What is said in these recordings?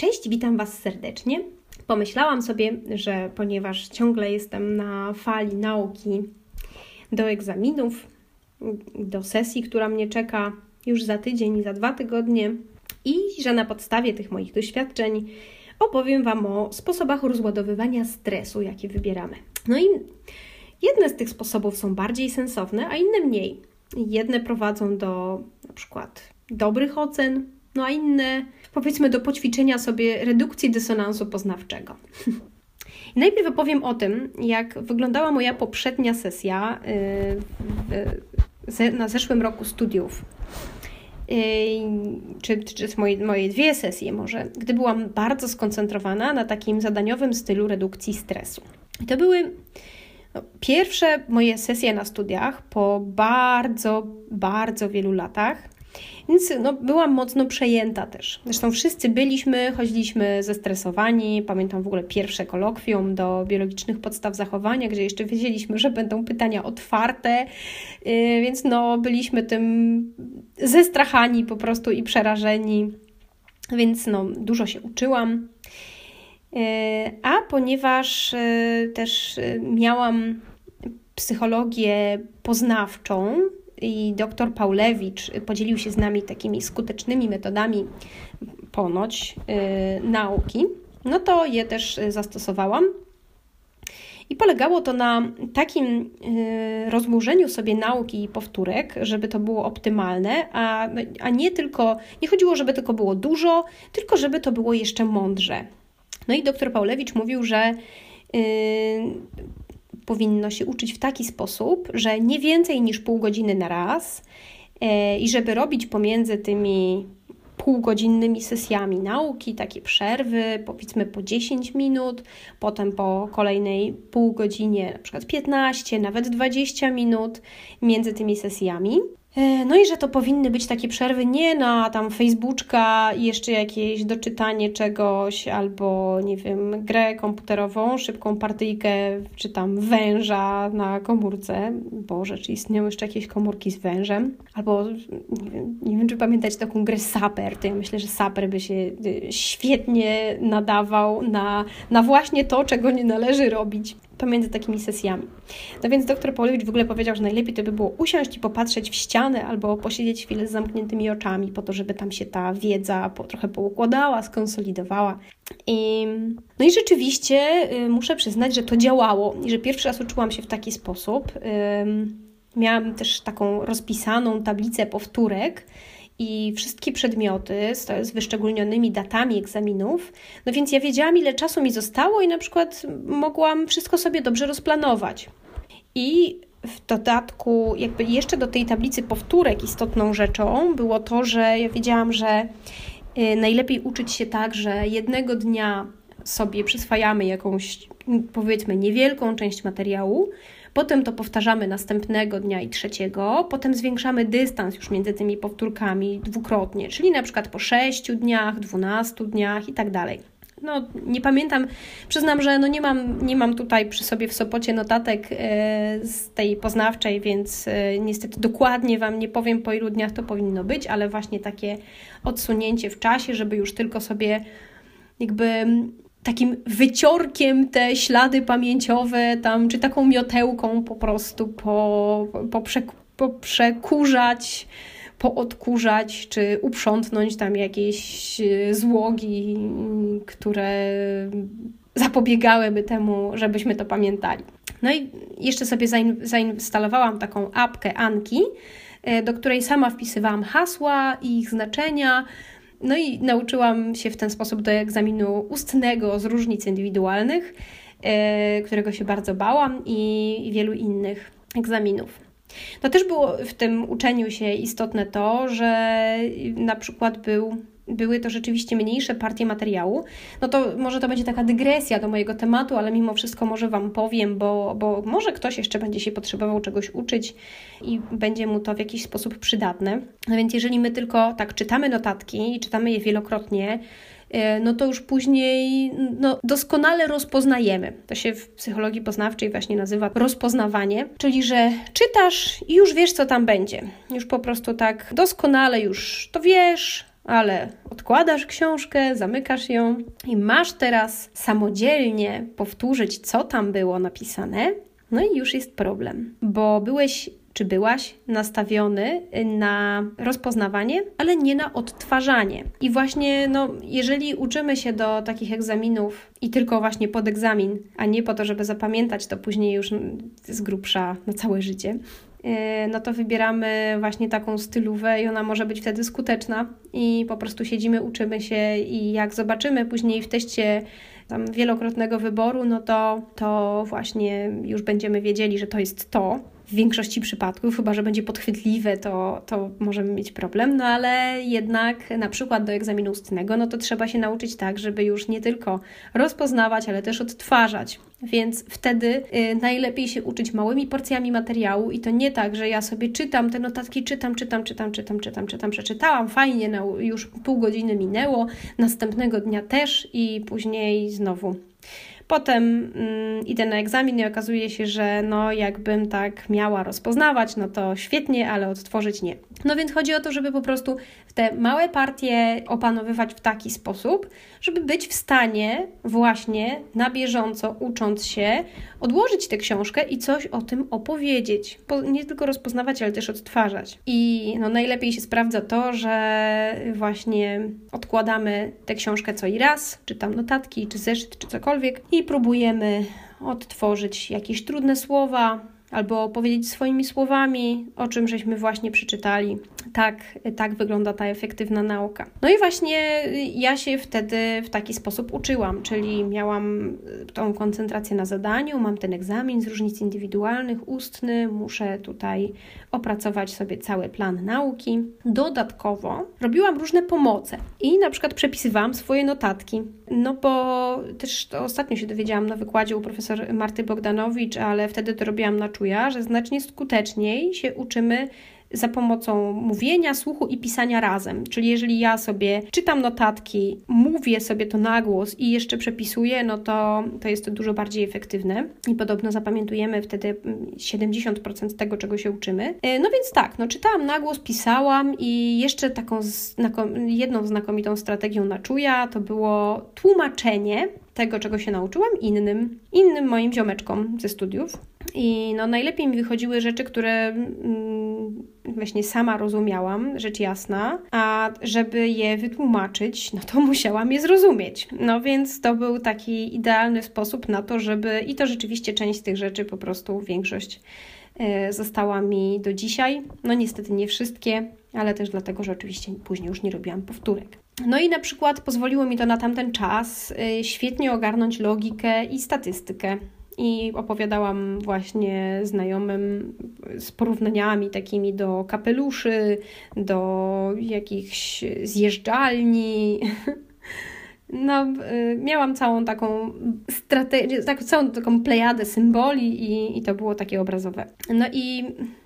Cześć, witam Was serdecznie. Pomyślałam sobie, że ponieważ ciągle jestem na fali nauki do egzaminów, do sesji, która mnie czeka już za tydzień i za dwa tygodnie, i że na podstawie tych moich doświadczeń opowiem Wam o sposobach rozładowywania stresu, jakie wybieramy. No i jedne z tych sposobów są bardziej sensowne, a inne mniej. Jedne prowadzą do na przykład dobrych ocen, no a inne powiedzmy do poćwiczenia sobie redukcji dysonansu poznawczego. Najpierw opowiem o tym, jak wyglądała moja poprzednia sesja yy, na zeszłym roku studiów. Yy, czy, czy moje, moje dwie sesje może, gdy byłam bardzo skoncentrowana na takim zadaniowym stylu redukcji stresu. To były no, pierwsze moje sesje na studiach po bardzo, bardzo wielu latach. Więc no, byłam mocno przejęta też. Zresztą wszyscy byliśmy, chodziliśmy zestresowani. Pamiętam w ogóle pierwsze kolokwium do biologicznych podstaw zachowania, gdzie jeszcze wiedzieliśmy, że będą pytania otwarte, yy, więc no, byliśmy tym zestrachani po prostu i przerażeni. Więc no, dużo się uczyłam. Yy, a ponieważ yy, też miałam psychologię poznawczą, i dr Paulewicz podzielił się z nami takimi skutecznymi metodami ponoć yy, nauki, no to je też zastosowałam. I polegało to na takim yy, rozłożeniu sobie nauki i powtórek, żeby to było optymalne, a, a nie tylko, nie chodziło, żeby tylko było dużo, tylko żeby to było jeszcze mądrze. No i dr Paulewicz mówił, że yy, powinno się uczyć w taki sposób, że nie więcej niż pół godziny na raz e, i żeby robić pomiędzy tymi półgodzinnymi sesjami nauki, takie przerwy, powiedzmy po 10 minut, potem po kolejnej pół godzinie, na przykład 15, nawet 20 minut między tymi sesjami. E, no i że to powinny być takie przerwy nie na tam Facebooka i jeszcze jakieś doczytanie czegoś albo nie wiem, grę komputerową, szybką partyjkę czy tam węża na komórce. Boże, czy istnieją jeszcze jakieś komórki z wężem? Albo nie wiem, nie wiem czy pamiętać taką grę Saper. To ja myślę, że Saper by się y, świetnie nadawał na, na właśnie to, czego nie należy robić pomiędzy takimi sesjami. No więc dr Paulewicz w ogóle powiedział, że najlepiej to by było usiąść i popatrzeć w ścianę albo posiedzieć chwilę z zamkniętymi oczami, po to, żeby tam się ta wiedza po, trochę poukładała, skonsolidowała. I, no i rzeczywiście y, muszę przyznać, że to działało i że pierwszy raz uczyłam się w taki sposób. Y, miałam też taką rozpisaną tablicę powtórek, i wszystkie przedmioty z, z wyszczególnionymi datami egzaminów, no więc ja wiedziałam, ile czasu mi zostało i na przykład mogłam wszystko sobie dobrze rozplanować. I w dodatku, jakby jeszcze do tej tablicy powtórek istotną rzeczą było to, że ja wiedziałam, że y, najlepiej uczyć się tak, że jednego dnia sobie przyswajamy jakąś, powiedzmy, niewielką część materiału, Potem to powtarzamy następnego dnia i trzeciego, potem zwiększamy dystans już między tymi powtórkami dwukrotnie, czyli na przykład po 6 dniach, 12 dniach i tak dalej. No, nie pamiętam, przyznam, że no nie, mam, nie mam tutaj przy sobie w Sopocie notatek e, z tej poznawczej, więc e, niestety dokładnie Wam nie powiem, po ilu dniach to powinno być, ale właśnie takie odsunięcie w czasie, żeby już tylko sobie jakby takim wyciorkiem te ślady pamięciowe tam, czy taką miotełką po prostu po, po, po przekurzać, poodkurzać, czy uprzątnąć tam jakieś e, złogi, które zapobiegałyby temu, żebyśmy to pamiętali. No i jeszcze sobie zainstalowałam taką apkę Anki, e, do której sama wpisywałam hasła i ich znaczenia, no i nauczyłam się w ten sposób do egzaminu ustnego z różnic indywidualnych, e, którego się bardzo bałam, i wielu innych egzaminów. To też było w tym uczeniu się istotne to, że na przykład był były to rzeczywiście mniejsze partie materiału, no to może to będzie taka dygresja do mojego tematu, ale mimo wszystko może Wam powiem, bo, bo może ktoś jeszcze będzie się potrzebował czegoś uczyć i będzie mu to w jakiś sposób przydatne. No więc jeżeli my tylko tak czytamy notatki i czytamy je wielokrotnie, e, no to już później no, doskonale rozpoznajemy. To się w psychologii poznawczej właśnie nazywa rozpoznawanie, czyli że czytasz i już wiesz, co tam będzie. Już po prostu tak doskonale już to wiesz, ale odkładasz książkę, zamykasz ją i masz teraz samodzielnie powtórzyć, co tam było napisane. No i już jest problem, bo byłeś czy byłaś nastawiony na rozpoznawanie, ale nie na odtwarzanie. I właśnie, no, jeżeli uczymy się do takich egzaminów i tylko właśnie pod egzamin, a nie po to, żeby zapamiętać to później już z grubsza na całe życie, no to wybieramy właśnie taką stylówę i ona może być wtedy skuteczna i po prostu siedzimy, uczymy się i jak zobaczymy później w teście tam wielokrotnego wyboru, no to, to właśnie już będziemy wiedzieli, że to jest to, w większości przypadków, chyba że będzie podchwytliwe, to, to możemy mieć problem, no ale jednak na przykład do egzaminu ustnego, no to trzeba się nauczyć tak, żeby już nie tylko rozpoznawać, ale też odtwarzać. Więc wtedy y, najlepiej się uczyć małymi porcjami materiału i to nie tak, że ja sobie czytam te notatki, czytam, czytam, czytam, czytam, czytam, czytam, przeczytałam, fajnie, no, już pół godziny minęło, następnego dnia też i później znowu Potem mm, idę na egzamin i okazuje się, że no jakbym tak miała rozpoznawać, no to świetnie, ale odtworzyć nie. No więc chodzi o to, żeby po prostu te małe partie opanowywać w taki sposób, żeby być w stanie właśnie na bieżąco, ucząc się, odłożyć tę książkę i coś o tym opowiedzieć. Nie tylko rozpoznawać, ale też odtwarzać. I no, najlepiej się sprawdza to, że właśnie odkładamy tę książkę co i raz, czy tam notatki, czy zeszyt, czy cokolwiek i próbujemy odtworzyć jakieś trudne słowa, albo powiedzieć swoimi słowami, o czym żeśmy właśnie przeczytali. Tak, tak wygląda ta efektywna nauka. No i właśnie ja się wtedy w taki sposób uczyłam, czyli miałam tą koncentrację na zadaniu, mam ten egzamin z różnic indywidualnych, ustny, muszę tutaj opracować sobie cały plan nauki. Dodatkowo robiłam różne pomoce i na przykład przepisywałam swoje notatki. No bo też to ostatnio się dowiedziałam na wykładzie u profesor Marty Bogdanowicz, ale wtedy to robiłam na czuja, że znacznie skuteczniej się uczymy za pomocą mówienia, słuchu i pisania razem. Czyli jeżeli ja sobie czytam notatki, mówię sobie to na głos i jeszcze przepisuję, no to, to jest to dużo bardziej efektywne i podobno zapamiętujemy wtedy 70% tego, czego się uczymy. E, no więc tak, no czytałam na głos, pisałam i jeszcze taką znakom jedną znakomitą strategią na czuja to było tłumaczenie tego, czego się nauczyłam innym, innym moim ziomeczkom ze studiów. I no, najlepiej mi wychodziły rzeczy, które mm, właśnie sama rozumiałam, rzecz jasna, a żeby je wytłumaczyć, no to musiałam je zrozumieć. No więc to był taki idealny sposób na to, żeby i to rzeczywiście część z tych rzeczy po prostu większość e, została mi do dzisiaj. No niestety nie wszystkie, ale też dlatego, że oczywiście później już nie robiłam powtórek. No i na przykład pozwoliło mi to na tamten czas y, świetnie ogarnąć logikę i statystykę. I opowiadałam właśnie znajomym z porównaniami takimi do kapeluszy, do jakichś zjeżdżalni. No, y, miałam całą taką strategię, całą taką plejadę symboli i, i to było takie obrazowe. No i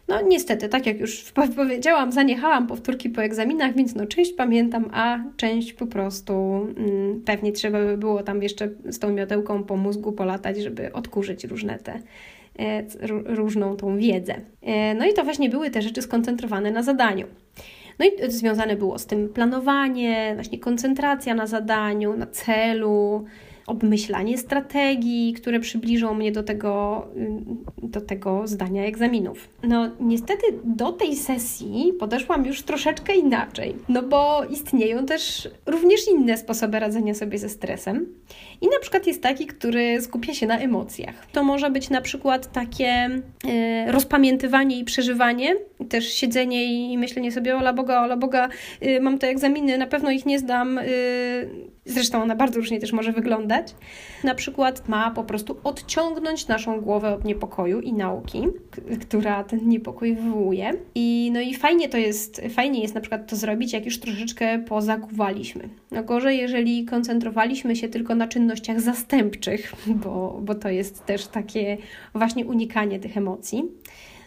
no niestety, tak jak już powiedziałam, zaniechałam powtórki po egzaminach, więc no część pamiętam, a część po prostu mm, pewnie trzeba by było tam jeszcze z tą miotełką po mózgu polatać, żeby odkurzyć różne te e, różną tą wiedzę. E, no i to właśnie były te rzeczy skoncentrowane na zadaniu. No i związane było z tym planowanie, właśnie koncentracja na zadaniu, na celu, obmyślanie strategii, które przybliżą mnie do tego, y, do tego zdania egzaminów. No, niestety do tej sesji podeszłam już troszeczkę inaczej, no bo istnieją też również inne sposoby radzenia sobie ze stresem. I na przykład jest taki, który skupia się na emocjach. To może być na przykład takie y, rozpamiętywanie i przeżywanie, też siedzenie i myślenie sobie, ola Boga, ola Boga, y, mam te egzaminy, na pewno ich nie zdam. Zresztą ona bardzo różnie też może wyglądać. Na przykład ma po prostu odciągnąć naszą głowę od niepokoju i nauki, która ten niepokój wywołuje. I no i fajnie to jest, fajnie jest na przykład to zrobić, jak już troszeczkę pozakuwaliśmy. No gorzej, jeżeli koncentrowaliśmy się tylko na czynnościach zastępczych, bo, bo to jest też takie właśnie unikanie tych emocji.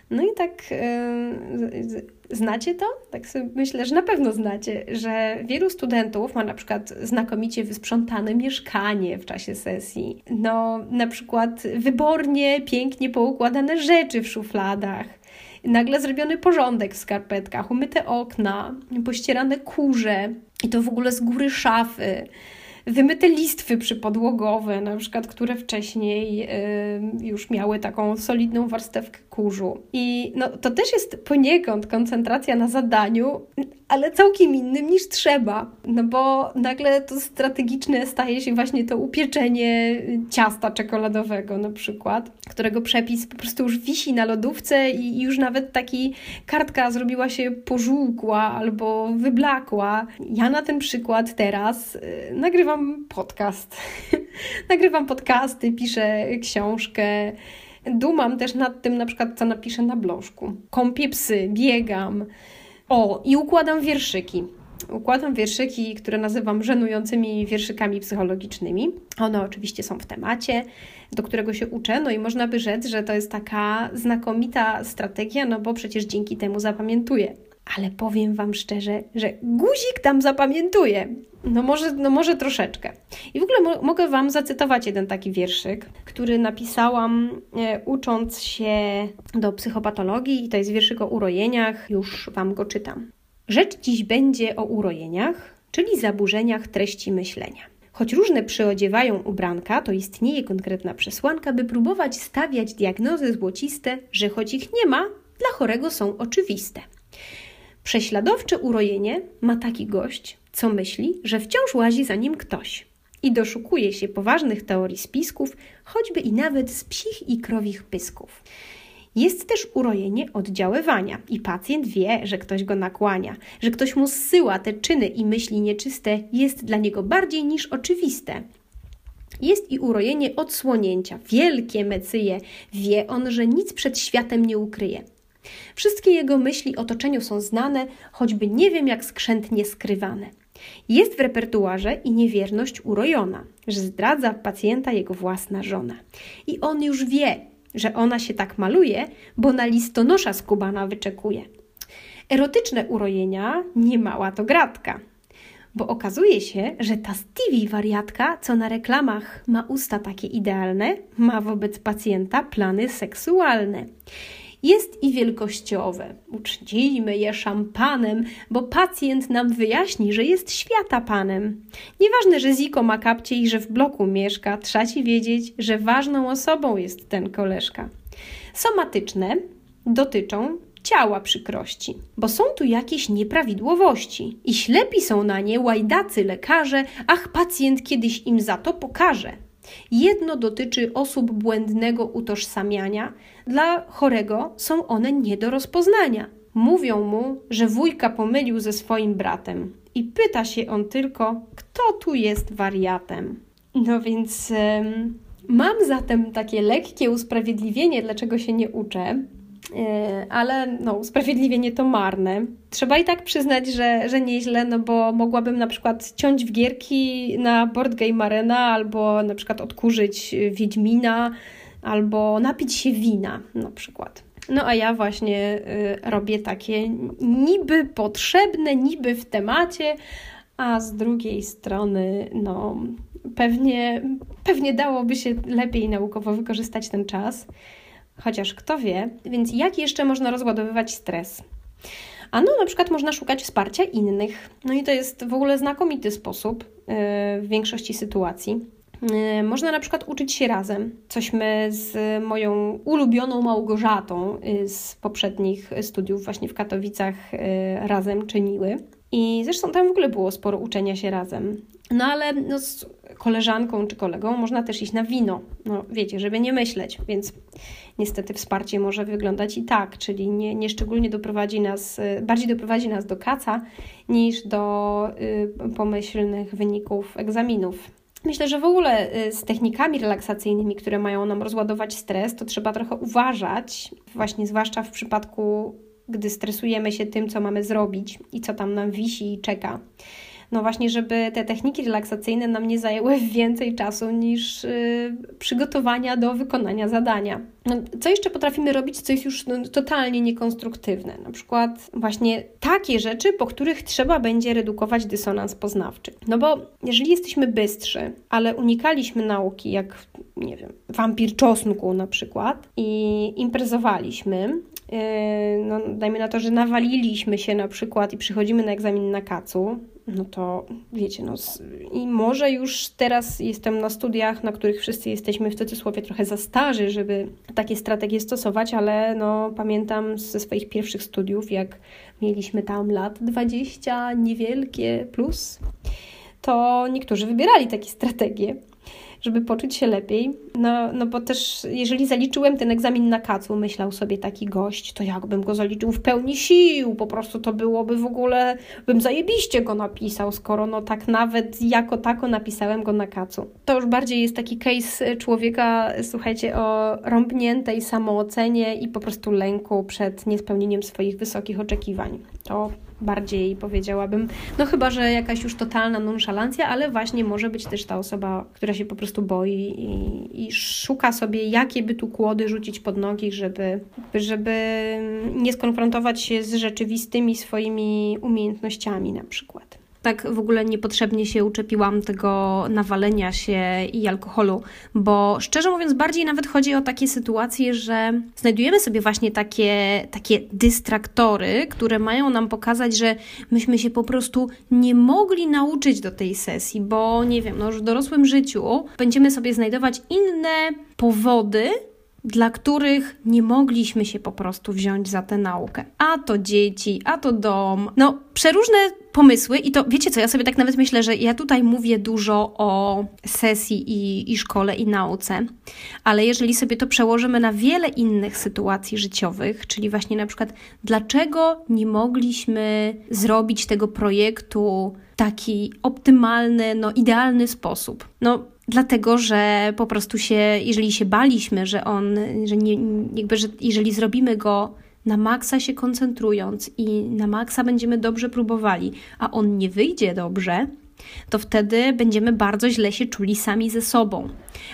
No i tak yy, znacie to? Tak sobie myślę, że na pewno znacie, że wielu studentów ma na przykład znakomicie wysprzątane mieszkanie w czasie sesji. No, na przykład wybornie, pięknie poukładane rzeczy w szufladach. Nagle zrobiony porządek w skarpetkach, umyte okna, pościerane kurze. I to w ogóle z góry szafy wymyte listwy przypodłogowe, na przykład, które wcześniej y, już miały taką solidną warstewkę kurzu. I no, to też jest poniekąd koncentracja na zadaniu, ale całkiem innym niż trzeba. No bo nagle to strategiczne staje się właśnie to upieczenie ciasta czekoladowego na przykład, którego przepis po prostu już wisi na lodówce i już nawet taki kartka zrobiła się pożółkła albo wyblakła. Ja na ten przykład teraz y, nagrywam podcast. nagrywam podcasty, piszę książkę, Dumam też nad tym, na przykład, co napiszę na blożku. Kąpię psy, biegam. O, i układam wierszyki. Układam wierszyki, które nazywam żenującymi wierszykami psychologicznymi. One oczywiście są w temacie, do którego się uczę, no i można by rzec, że to jest taka znakomita strategia, no bo przecież dzięki temu zapamiętuję. Ale powiem Wam szczerze, że guzik tam zapamiętuje. No może, no może troszeczkę. I w ogóle mo mogę Wam zacytować jeden taki wierszyk, który napisałam e, ucząc się do psychopatologii i to jest wierszyk o urojeniach. Już Wam go czytam. Rzecz dziś będzie o urojeniach, czyli zaburzeniach treści myślenia. Choć różne przyodziewają ubranka, to istnieje konkretna przesłanka, by próbować stawiać diagnozy złociste, że choć ich nie ma, dla chorego są oczywiste. Prześladowcze urojenie ma taki gość, co myśli, że wciąż łazi za nim ktoś i doszukuje się poważnych teorii spisków, choćby i nawet z psich i krowich pysków. Jest też urojenie oddziaływania i pacjent wie, że ktoś go nakłania, że ktoś mu zsyła te czyny i myśli nieczyste, jest dla niego bardziej niż oczywiste. Jest i urojenie odsłonięcia, wielkie mecyje, wie on, że nic przed światem nie ukryje. Wszystkie jego myśli otoczeniu są znane, choćby nie wiem jak skrzętnie skrywane. Jest w repertuarze i niewierność urojona, że zdradza pacjenta jego własna żona. I on już wie, że ona się tak maluje, bo na listonosza skubana wyczekuje. Erotyczne urojenia niemała to gratka, bo okazuje się, że ta Stevie wariatka, co na reklamach ma usta takie idealne, ma wobec pacjenta plany seksualne jest i wielkościowe. Uczcijmy je szampanem, bo pacjent nam wyjaśni, że jest świata panem. Nieważne, że Ziko ma kapcie i że w bloku mieszka, trzeba ci wiedzieć, że ważną osobą jest ten koleżka. Somatyczne dotyczą ciała przykrości, bo są tu jakieś nieprawidłowości i ślepi są na nie łajdacy lekarze, ach pacjent kiedyś im za to pokaże. Jedno dotyczy osób błędnego utożsamiania, dla chorego są one nie do rozpoznania. Mówią mu, że wujka pomylił ze swoim bratem i pyta się on tylko, kto tu jest wariatem. No więc mam zatem takie lekkie usprawiedliwienie, dlaczego się nie uczę, ale no, usprawiedliwienie to marne. Trzeba i tak przyznać, że, że nieźle, no bo mogłabym na przykład ciąć w gierki na Board Game Arena, albo na przykład odkurzyć Wiedźmina, albo napić się wina na przykład. No a ja właśnie y, robię takie niby potrzebne, niby w temacie, a z drugiej strony, no pewnie, pewnie dałoby się lepiej naukowo wykorzystać ten czas chociaż kto wie, więc jak jeszcze można rozładowywać stres? Ano, na przykład można szukać wsparcia innych. No i to jest w ogóle znakomity sposób yy, w większości sytuacji. Yy, można na przykład uczyć się razem. Cośmy z moją ulubioną Małgorzatą yy, z poprzednich studiów właśnie w Katowicach razem czyniły. I zresztą tam w ogóle było sporo uczenia się razem. No ale no, z koleżanką czy kolegą można też iść na wino. No wiecie, żeby nie myśleć, więc niestety wsparcie może wyglądać i tak, czyli nie, nie szczególnie doprowadzi nas, bardziej doprowadzi nas do kaca niż do y, pomyślnych wyników egzaminów. Myślę, że w ogóle y, z technikami relaksacyjnymi, które mają nam rozładować stres, to trzeba trochę uważać, właśnie zwłaszcza w przypadku, gdy stresujemy się tym, co mamy zrobić i co tam nam wisi i czeka no właśnie, żeby te techniki relaksacyjne nam nie zajęły więcej czasu niż yy, przygotowania do wykonania zadania. No, co jeszcze potrafimy robić, co jest już no, totalnie niekonstruktywne? Na przykład właśnie takie rzeczy, po których trzeba będzie redukować dysonans poznawczy. No bo jeżeli jesteśmy bystrzy, ale unikaliśmy nauki, jak nie wiem, wampir czosnku na przykład i imprezowaliśmy, no, dajmy na to, że nawaliliśmy się na przykład i przychodzimy na egzamin na kacu, no to wiecie, no i może już teraz jestem na studiach, na których wszyscy jesteśmy w cudzysłowie trochę za starzy, żeby takie strategie stosować, ale no pamiętam ze swoich pierwszych studiów, jak mieliśmy tam lat 20, niewielkie plus, to niektórzy wybierali takie strategie żeby poczuć się lepiej. No, no bo też, jeżeli zaliczyłem ten egzamin na kacu, myślał sobie taki gość, to jakbym go zaliczył w pełni sił, po prostu to byłoby w ogóle, bym zajebiście go napisał, skoro no tak nawet jako tako napisałem go na kacu. To już bardziej jest taki case człowieka, słuchajcie, o rąbniętej samoocenie i po prostu lęku przed niespełnieniem swoich wysokich oczekiwań. To bardziej powiedziałabym. No chyba, że jakaś już totalna nonszalancja, ale właśnie może być też ta osoba, która się po prostu boi i, i szuka sobie, jakie by tu kłody rzucić pod nogi, żeby, żeby nie skonfrontować się z rzeczywistymi swoimi umiejętnościami na przykład tak w ogóle niepotrzebnie się uczepiłam tego nawalenia się i alkoholu, bo szczerze mówiąc, bardziej nawet chodzi o takie sytuacje, że znajdujemy sobie właśnie takie, takie dystraktory, które mają nam pokazać, że myśmy się po prostu nie mogli nauczyć do tej sesji, bo nie wiem, no w dorosłym życiu będziemy sobie znajdować inne powody, dla których nie mogliśmy się po prostu wziąć za tę naukę. A to dzieci, a to dom. No, przeróżne pomysły i to wiecie co, ja sobie tak nawet myślę, że ja tutaj mówię dużo o sesji i, i szkole i nauce, ale jeżeli sobie to przełożymy na wiele innych sytuacji życiowych, czyli właśnie na przykład dlaczego nie mogliśmy zrobić tego projektu taki optymalny, no idealny sposób. No dlatego, że po prostu się, jeżeli się baliśmy, że on, że nie, jakby, że jeżeli zrobimy go na maksa się koncentrując i na maksa będziemy dobrze próbowali, a on nie wyjdzie dobrze, to wtedy będziemy bardzo źle się czuli sami ze sobą.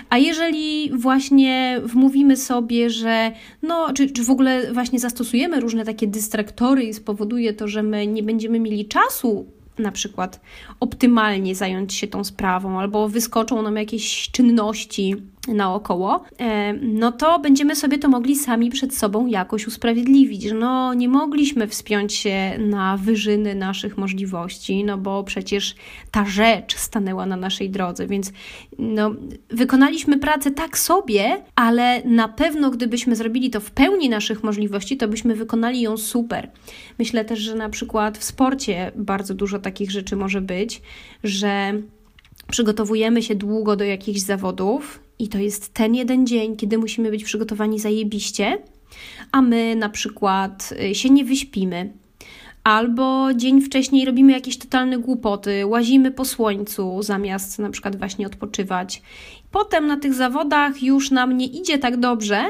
A jeżeli właśnie wmówimy sobie, że no, czy, czy w ogóle właśnie zastosujemy różne takie dystraktory i spowoduje to, że my nie będziemy mieli czasu na przykład optymalnie zająć się tą sprawą, albo wyskoczą nam jakieś czynności naokoło, e, no to będziemy sobie to mogli sami przed sobą jakoś usprawiedliwić, że no nie mogliśmy wspiąć się na wyżyny naszych możliwości, no bo przecież ta rzecz stanęła na naszej drodze, więc no, wykonaliśmy pracę tak sobie, ale na pewno gdybyśmy zrobili to w pełni naszych możliwości, to byśmy wykonali ją super. Myślę też, że na przykład w sporcie bardzo dużo takich rzeczy może być, że przygotowujemy się długo do jakichś zawodów i to jest ten jeden dzień, kiedy musimy być przygotowani zajebiście, a my na przykład y, się nie wyśpimy. Albo dzień wcześniej robimy jakieś totalne głupoty, łazimy po słońcu zamiast na przykład właśnie odpoczywać. Potem na tych zawodach już nam nie idzie tak dobrze,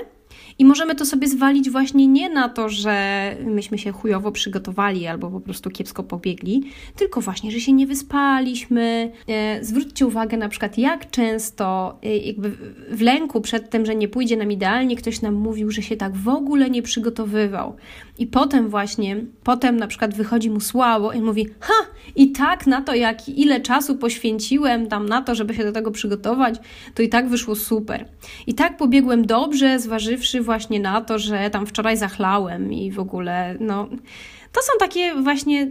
i możemy to sobie zwalić właśnie nie na to, że myśmy się chujowo przygotowali albo po prostu kiepsko pobiegli, tylko właśnie, że się nie wyspaliśmy. E, zwróćcie uwagę na przykład, jak często e, jakby w lęku przed tym, że nie pójdzie nam idealnie, ktoś nam mówił, że się tak w ogóle nie przygotowywał. I potem właśnie, potem na przykład wychodzi mu słabo i mówi, ha, i tak na to, jak ile czasu poświęciłem tam na to, żeby się do tego przygotować, to i tak wyszło super. I tak pobiegłem dobrze, zważywszy właśnie na to, że tam wczoraj zachlałem i w ogóle, no, to są takie właśnie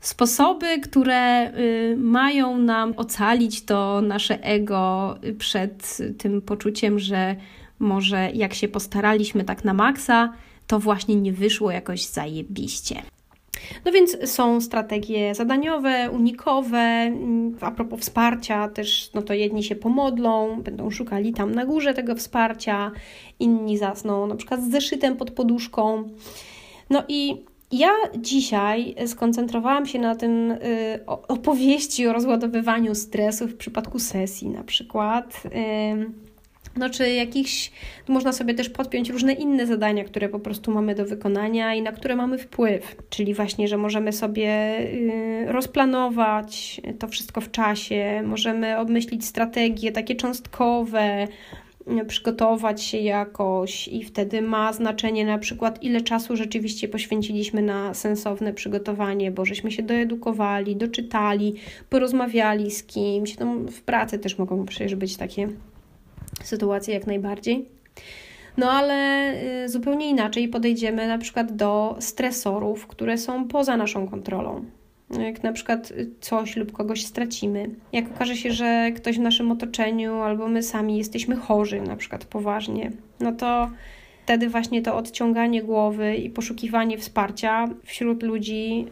sposoby, które y, mają nam ocalić to nasze ego przed tym poczuciem, że może jak się postaraliśmy tak na maksa, to właśnie nie wyszło jakoś zajebiście. No więc są strategie zadaniowe, unikowe. A propos wsparcia, też no to jedni się pomodlą, będą szukali tam na górze tego wsparcia, inni zasną na przykład z zeszytem pod poduszką. No i ja dzisiaj skoncentrowałam się na tym y, opowieści o rozładowywaniu stresu w przypadku sesji, na przykład. No, czy jakichś, można sobie też podpiąć różne inne zadania, które po prostu mamy do wykonania i na które mamy wpływ. Czyli właśnie, że możemy sobie y, rozplanować to wszystko w czasie, możemy obmyślić strategie takie cząstkowe, y, przygotować się jakoś i wtedy ma znaczenie na przykład ile czasu rzeczywiście poświęciliśmy na sensowne przygotowanie, bo żeśmy się doedukowali, doczytali, porozmawiali z kimś. No, w pracy też mogą przecież być takie sytuacje jak najbardziej. No ale y, zupełnie inaczej podejdziemy na przykład do stresorów, które są poza naszą kontrolą. Jak na przykład coś lub kogoś stracimy, jak okaże się, że ktoś w naszym otoczeniu albo my sami jesteśmy chorzy, na przykład poważnie, no to wtedy właśnie to odciąganie głowy i poszukiwanie wsparcia wśród ludzi yy,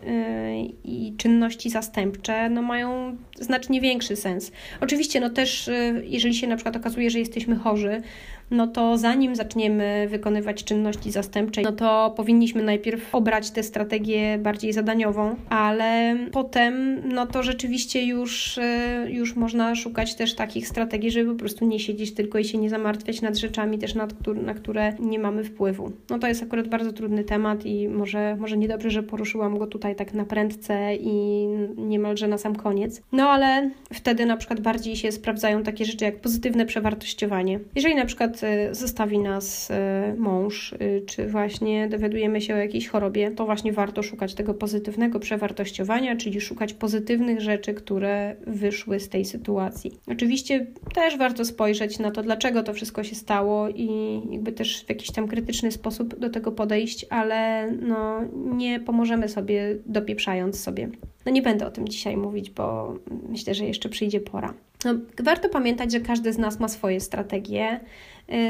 i czynności zastępcze no mają znacznie większy sens. Oczywiście, no też, yy, jeżeli się na przykład okazuje, że jesteśmy chorzy, no to zanim zaczniemy wykonywać czynności zastępcze, no to powinniśmy najpierw obrać tę strategię bardziej zadaniową, ale potem, no to rzeczywiście już, e, już można szukać też takich strategii, żeby po prostu nie siedzieć tylko i się nie zamartwiać nad rzeczami też, nad, na które nie mamy wpływu. No to jest akurat bardzo trudny temat i może, może niedobrze, że poruszyłam go tutaj tak na prędce i niemalże na sam koniec. No ale wtedy na przykład bardziej się sprawdzają takie rzeczy jak pozytywne przewartościowanie. Jeżeli na przykład Y, zostawi nas y, mąż, y, czy właśnie dowiadujemy się o jakiejś chorobie, to właśnie warto szukać tego pozytywnego przewartościowania, czyli szukać pozytywnych rzeczy, które wyszły z tej sytuacji. Oczywiście też warto spojrzeć na to, dlaczego to wszystko się stało i jakby też w jakiś tam krytyczny sposób do tego podejść, ale no, nie pomożemy sobie dopieprzając sobie. No nie będę o tym dzisiaj mówić, bo myślę, że jeszcze przyjdzie pora. No, warto pamiętać, że każdy z nas ma swoje strategie,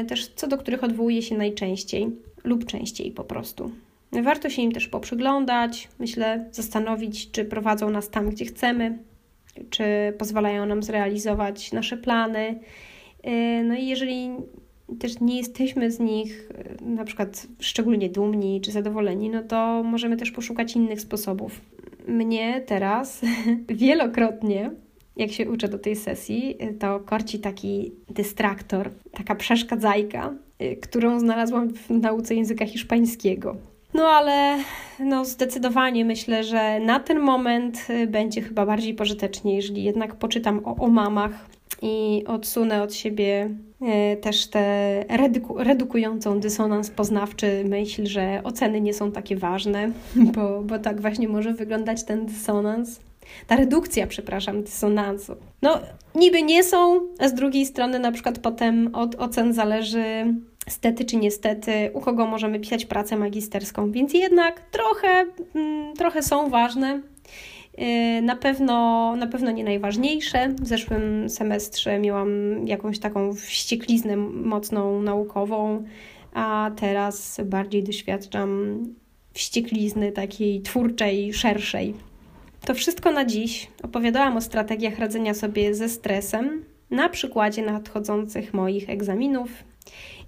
y, też co do których odwołuje się najczęściej lub częściej po prostu. Warto się im też poprzyglądać, myślę, zastanowić, czy prowadzą nas tam, gdzie chcemy, czy pozwalają nam zrealizować nasze plany. Y, no i jeżeli też nie jesteśmy z nich y, na przykład szczególnie dumni czy zadowoleni, no to możemy też poszukać innych sposobów. Mnie teraz wielokrotnie jak się uczę do tej sesji, to korci taki dystraktor, taka przeszkadzajka, y, którą znalazłam w nauce języka hiszpańskiego. No ale no zdecydowanie myślę, że na ten moment będzie chyba bardziej pożytecznie, jeżeli jednak poczytam o, o mamach i odsunę od siebie y, też tę reduku, redukującą dysonans poznawczy myśl, że oceny nie są takie ważne, bo, bo tak właśnie może wyglądać ten dysonans ta redukcja, przepraszam, dysonansu. No, niby nie są, a z drugiej strony na przykład potem od ocen zależy stety czy niestety, u kogo możemy pisać pracę magisterską, więc jednak trochę, mm, trochę są ważne. Y, na pewno, na pewno nie najważniejsze. W zeszłym semestrze miałam jakąś taką wściekliznę mocną naukową, a teraz bardziej doświadczam wścieklizny takiej twórczej, szerszej. To wszystko na dziś. Opowiadałam o strategiach radzenia sobie ze stresem na przykładzie nadchodzących moich egzaminów.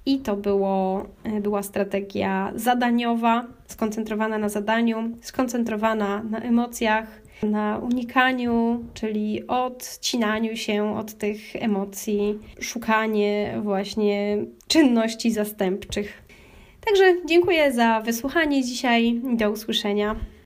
I to było, e, była strategia zadaniowa, skoncentrowana na zadaniu, skoncentrowana na emocjach, na unikaniu, czyli odcinaniu się od tych emocji, szukanie właśnie czynności zastępczych. Także dziękuję za wysłuchanie dzisiaj. Do usłyszenia.